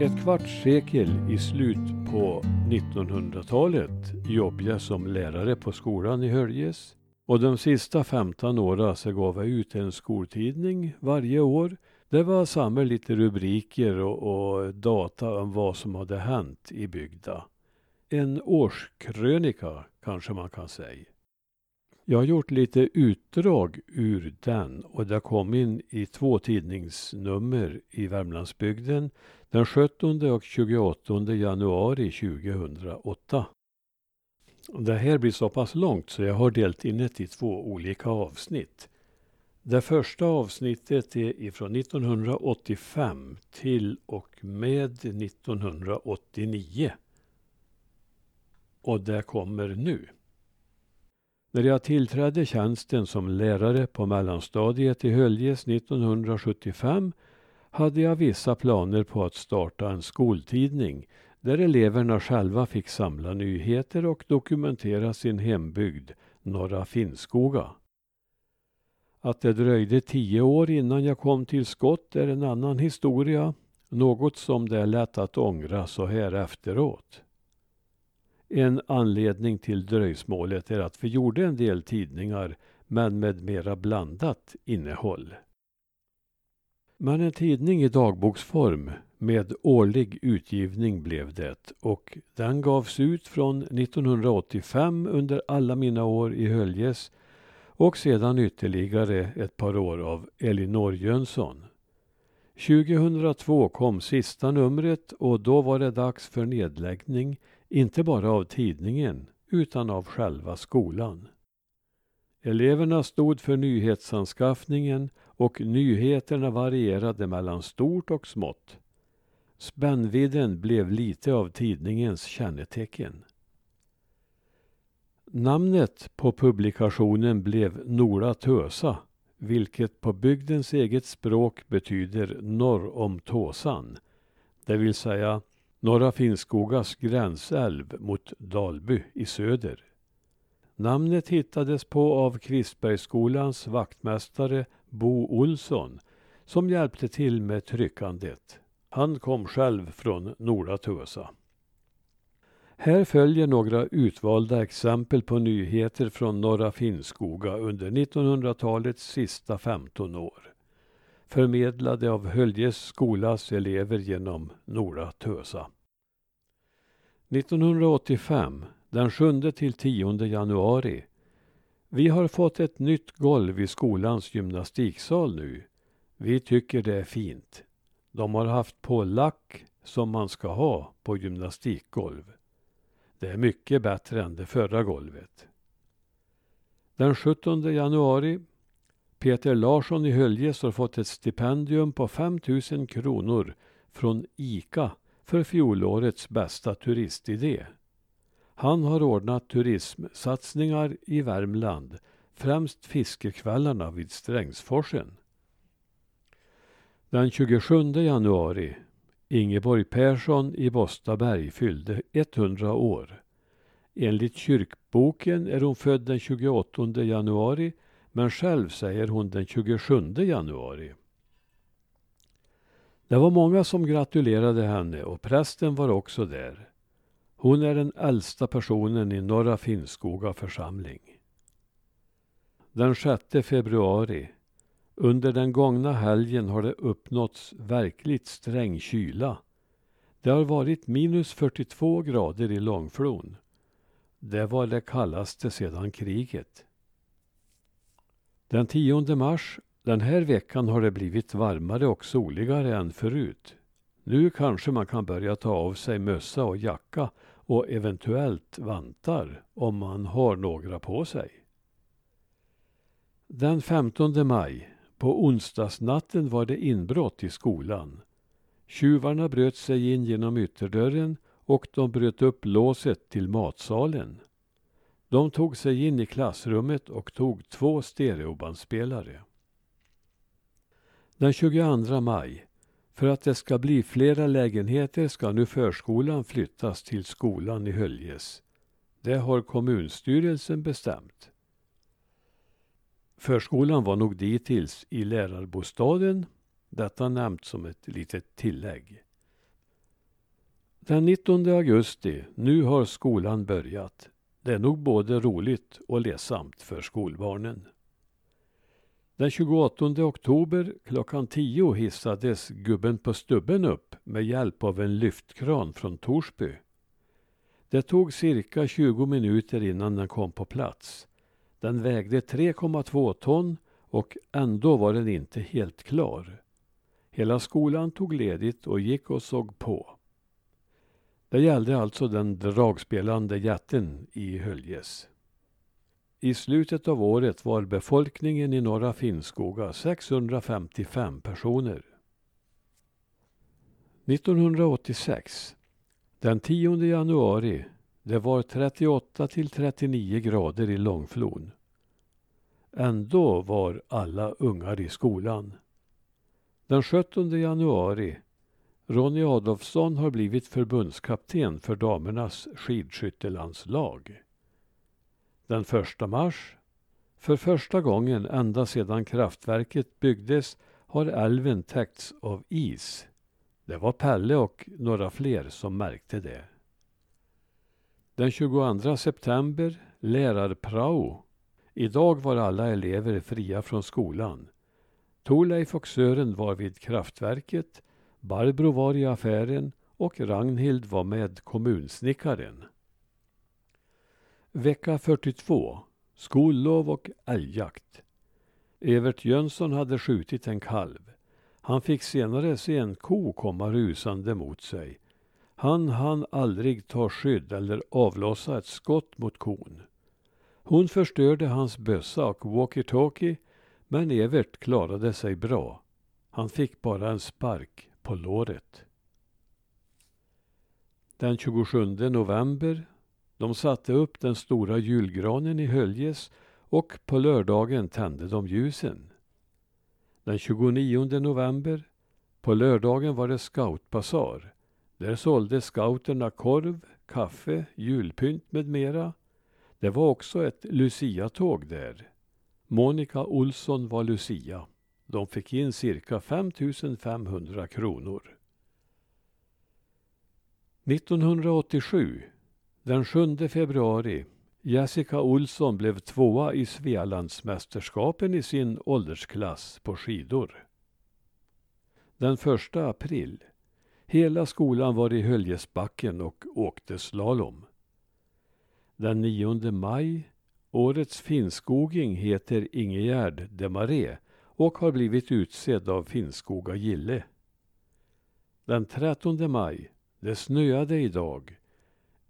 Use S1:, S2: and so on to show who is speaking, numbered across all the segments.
S1: Ett kvarts sekel i slut på 1900-talet jobbade jag som lärare på skolan i Höljes. Och de sista 15 åren så gav jag ut en skoltidning varje år. Det var samma lite rubriker och, och data om vad som hade hänt i bygda. En årskrönika kanske man kan säga. Jag har gjort lite utdrag ur den och det kom in i två tidningsnummer i Värmlandsbygden den 17 och 28 januari 2008. Det här blir så pass långt så jag har delat in det i två olika avsnitt. Det första avsnittet är ifrån 1985 till och med 1989. Och det kommer nu. När jag tillträdde tjänsten som lärare på mellanstadiet i Höljes 1975 hade jag vissa planer på att starta en skoltidning där eleverna själva fick samla nyheter och dokumentera sin hembygd, Norra Finnskoga. Att det dröjde tio år innan jag kom till skott är en annan historia, något som det är lätt att ångra så här efteråt. En anledning till dröjsmålet är att vi gjorde en del tidningar men med mera blandat innehåll. Men en tidning i dagboksform med årlig utgivning blev det och den gavs ut från 1985 under alla mina år i Höljes och sedan ytterligare ett par år av Elinor Jönsson. 2002 kom sista numret och då var det dags för nedläggning, inte bara av tidningen utan av själva skolan. Eleverna stod för nyhetsanskaffningen och nyheterna varierade mellan stort och smått. Spännvidden blev lite av tidningens kännetecken. Namnet på publikationen blev Nora Tösa, vilket på bygdens eget språk betyder norr om Tåsan, det vill säga Norra Finnskogas gränsälv mot Dalby i söder. Namnet hittades på av Kvistbergsskolans vaktmästare Bo Olsson som hjälpte till med tryckandet. Han kom själv från Nora Tösa. Här följer några utvalda exempel på nyheter från Norra Finnskoga under 1900-talets sista 15 år. Förmedlade av Höljes skolas elever genom Nora Tösa. 1985, den 7 till 10 januari. Vi har fått ett nytt golv i skolans gymnastiksal nu. Vi tycker det är fint. De har haft på lack som man ska ha på gymnastikgolv. Det är mycket bättre än det förra golvet. Den 17 januari Peter Larsson i Höljes har fått ett stipendium på 5 000 kronor från ICA för fjolårets bästa turistidé. Han har ordnat turismsatsningar i Värmland, främst fiskekvällarna vid Strängsforsen. Den 27 januari Ingeborg Persson i Bostaberg fyllde 100 år. Enligt kyrkboken är hon född den 28 januari men själv säger hon den 27 januari. Det var många som gratulerade henne och prästen var också där. Hon är den äldsta personen i Norra Finnskoga församling. Den 6 februari under den gångna helgen har det uppnåtts verkligt sträng kyla. Det har varit minus 42 grader i Långflon. Det var det kallaste sedan kriget. Den 10 mars, den här veckan har det blivit varmare och soligare än förut. Nu kanske man kan börja ta av sig mössa och jacka och eventuellt vantar om man har några på sig. Den 15 maj på onsdagsnatten var det inbrott i skolan. Tjuvarna bröt sig in genom ytterdörren och de bröt upp låset till matsalen. De tog sig in i klassrummet och tog två stereobandspelare. Den 22 maj. För att det ska bli flera lägenheter ska nu förskolan flyttas till skolan i Höljes. Det har kommunstyrelsen bestämt. Förskolan var nog dittills i lärarbostaden, detta nämnt som ett litet tillägg. Den 19 augusti, nu har skolan börjat. Det är nog både roligt och ledsamt för skolbarnen. Den 28 oktober klockan 10 hissades gubben på stubben upp med hjälp av en lyftkran från Torsby. Det tog cirka 20 minuter innan den kom på plats. Den vägde 3,2 ton och ändå var den inte helt klar. Hela skolan tog ledigt och gick och såg på. Det gällde alltså den dragspelande jätten i Höljes. I slutet av året var befolkningen i norra Finnskoga 655 personer. 1986, den 10 januari, det var 38 till 39 grader i Långflon. Ändå var alla ungar i skolan. Den 17 januari Ronny Adolfsson har blivit förbundskapten för damernas skidskyttelandslag. Den första mars, för första gången ända sedan kraftverket byggdes, har älven täckts av is. Det var Pelle och några fler som märkte det. Den 22 september, lärarprao. Idag var alla elever fria från skolan. Torleif och Sören var vid kraftverket Barbro var i affären och Ragnhild var med kommunsnickaren. Vecka 42. Skollov och älgjakt. Evert Jönsson hade skjutit en kalv. Han fick senare se en ko komma rusande mot sig. Han hann aldrig ta skydd eller avlossa ett skott mot kon. Hon förstörde hans bössa och walkie-talkie men Evert klarade sig bra. Han fick bara en spark på låret. Den 27 november, de satte upp den stora julgranen i Höljes och på lördagen tände de ljusen. Den 29 november, på lördagen var det scoutbasar. Där sålde scouterna korv, kaffe, julpynt med mera. Det var också ett Lucia-tåg där. Monica Olsson var Lucia. De fick in cirka 5 500 kronor. 1987, den 7 februari, Jessica Olsson blev tvåa i Svealandsmästerskapen i sin åldersklass på skidor. Den 1 april, hela skolan var i Höljesbacken och åkte slalom. Den 9 maj, årets finskoging heter Ingegärd Demaré och har blivit utsedd av Finnskoga gille. Den 13 maj, det snöade idag.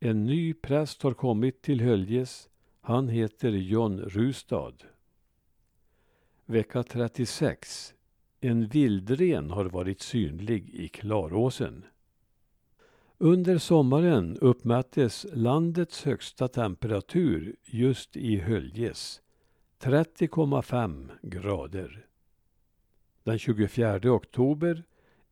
S1: En ny präst har kommit till Höljes. Han heter John Rustad. Vecka 36. En vildren har varit synlig i Klaråsen. Under sommaren uppmättes landets högsta temperatur just i Höljes. 30,5 grader. Den 24 oktober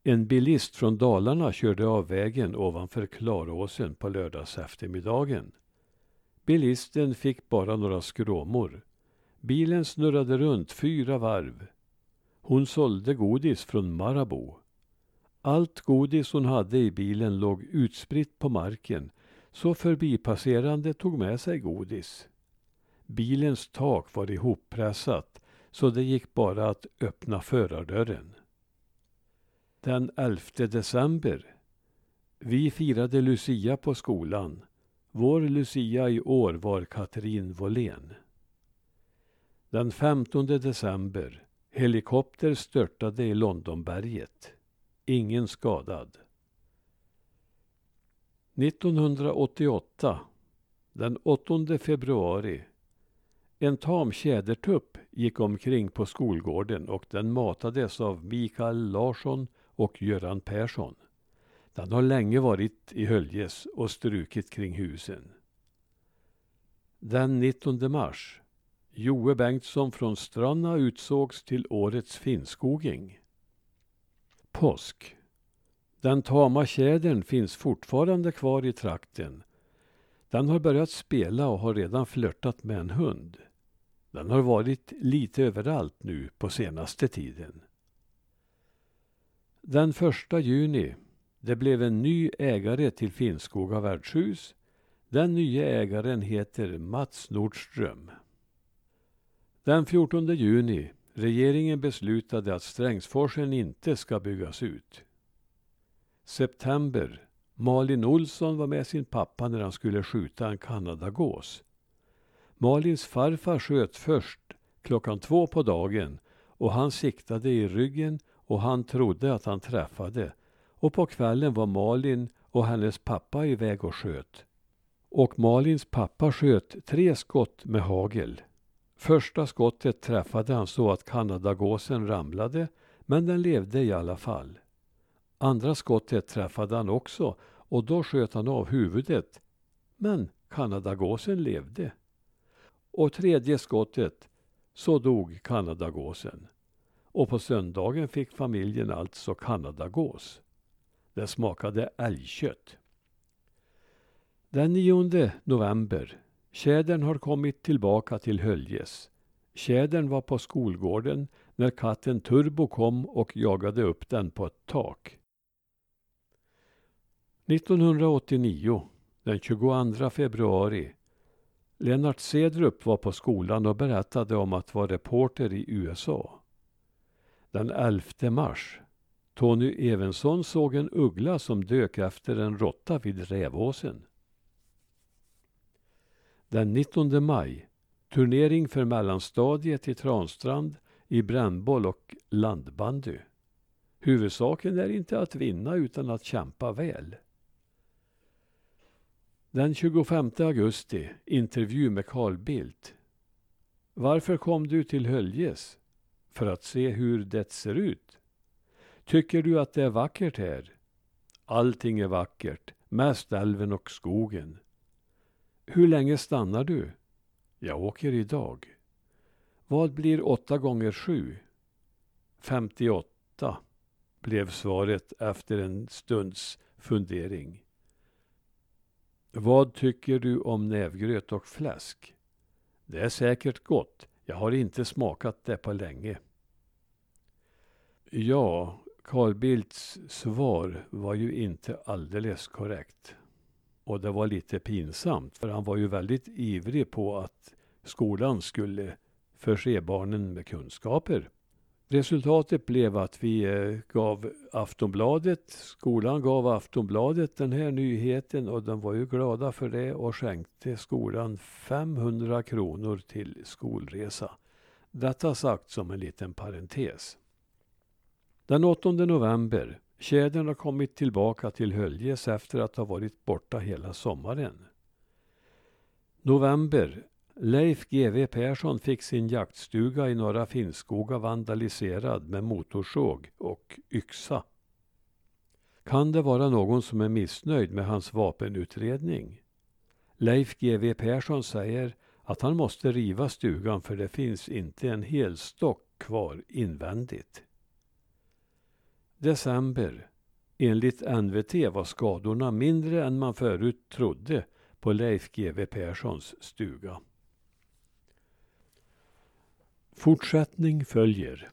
S1: en bilist från Dalarna körde av vägen ovanför Klaråsen på lördags eftermiddagen. Bilisten fick bara några skråmor. Bilen snurrade runt fyra varv. Hon sålde godis från Marabou. Allt godis hon hade i bilen låg utspritt på marken så förbipasserande tog med sig godis. Bilens tak var ihoppressat så det gick bara att öppna förardörren. Den 11 december. Vi firade Lucia på skolan. Vår Lucia i år var Katrin Wåhlén. Den 15 december. Helikopter störtade i Londonberget. Ingen skadad. 1988. Den 8 februari en tam tjädertupp gick omkring på skolgården och den matades av Mikael Larsson och Göran Persson. Den har länge varit i Höljes och strukit kring husen. Den 19 mars. Joe Bengtsson från Stranna utsågs till årets finskoging. Påsk. Den tama tjädern finns fortfarande kvar i trakten. Den har börjat spela och har redan flörtat med en hund. Den har varit lite överallt nu på senaste tiden. Den första juni. Det blev en ny ägare till Finnskoga värdshus. Den nya ägaren heter Mats Nordström. Den 14 juni regeringen beslutade att Strängsforsen inte ska byggas ut. September Malin Olsson var med sin pappa när han skulle skjuta en kanadagås. Malins farfar sköt först klockan två på dagen och han siktade i ryggen och han trodde att han träffade. Och på kvällen var Malin och hennes pappa iväg och sköt. Och Malins pappa sköt tre skott med hagel. Första skottet träffade han så att kanadagåsen ramlade, men den levde i alla fall. Andra skottet träffade han också och då sköt han av huvudet. Men kanadagåsen levde. Och tredje skottet, så dog kanadagåsen. Och på söndagen fick familjen alltså kanadagås. Det smakade älgkött. Den 9 november. Tjädern har kommit tillbaka till Höljes. Tjädern var på skolgården när katten Turbo kom och jagade upp den på ett tak. 1989, den 22 februari. Lennart Cedrup var på skolan och berättade om att vara reporter i USA. Den 11 mars. Tony Evensson såg en uggla som dök efter en råtta vid Rävåsen. Den 19 maj. Turnering för mellanstadiet i Transtrand i brännboll och landbandy. Huvudsaken är inte att vinna utan att kämpa väl. Den 25 augusti, intervju med Carl Bildt. Varför kom du till Höljes? För att se hur det ser ut. Tycker du att det är vackert här? Allting är vackert, mest älven och skogen. Hur länge stannar du? Jag åker idag. Vad blir åtta gånger sju? 58, blev svaret efter en stunds fundering. Vad tycker du om nävgröt och fläsk? Det är säkert gott. Jag har inte smakat det på länge. Ja, Carl Bildts svar var ju inte alldeles korrekt. Och det var lite pinsamt, för han var ju väldigt ivrig på att skolan skulle förse barnen med kunskaper. Resultatet blev att vi eh, gav Aftonbladet, skolan gav Aftonbladet den här nyheten och de var ju glada för det och skänkte skolan 500 kronor till skolresa. Detta sagt som en liten parentes. Den 8 november. Tjädern har kommit tillbaka till Höljes efter att ha varit borta hela sommaren. November. Leif GW Persson fick sin jaktstuga i Norra Finnskoga vandaliserad med motorsåg och yxa. Kan det vara någon som är missnöjd med hans vapenutredning? Leif GW Persson säger att han måste riva stugan för det finns inte en hel stock kvar invändigt. December. Enligt NVT var skadorna mindre än man förut trodde på Leif GW Perssons stuga. Fortsättning följer.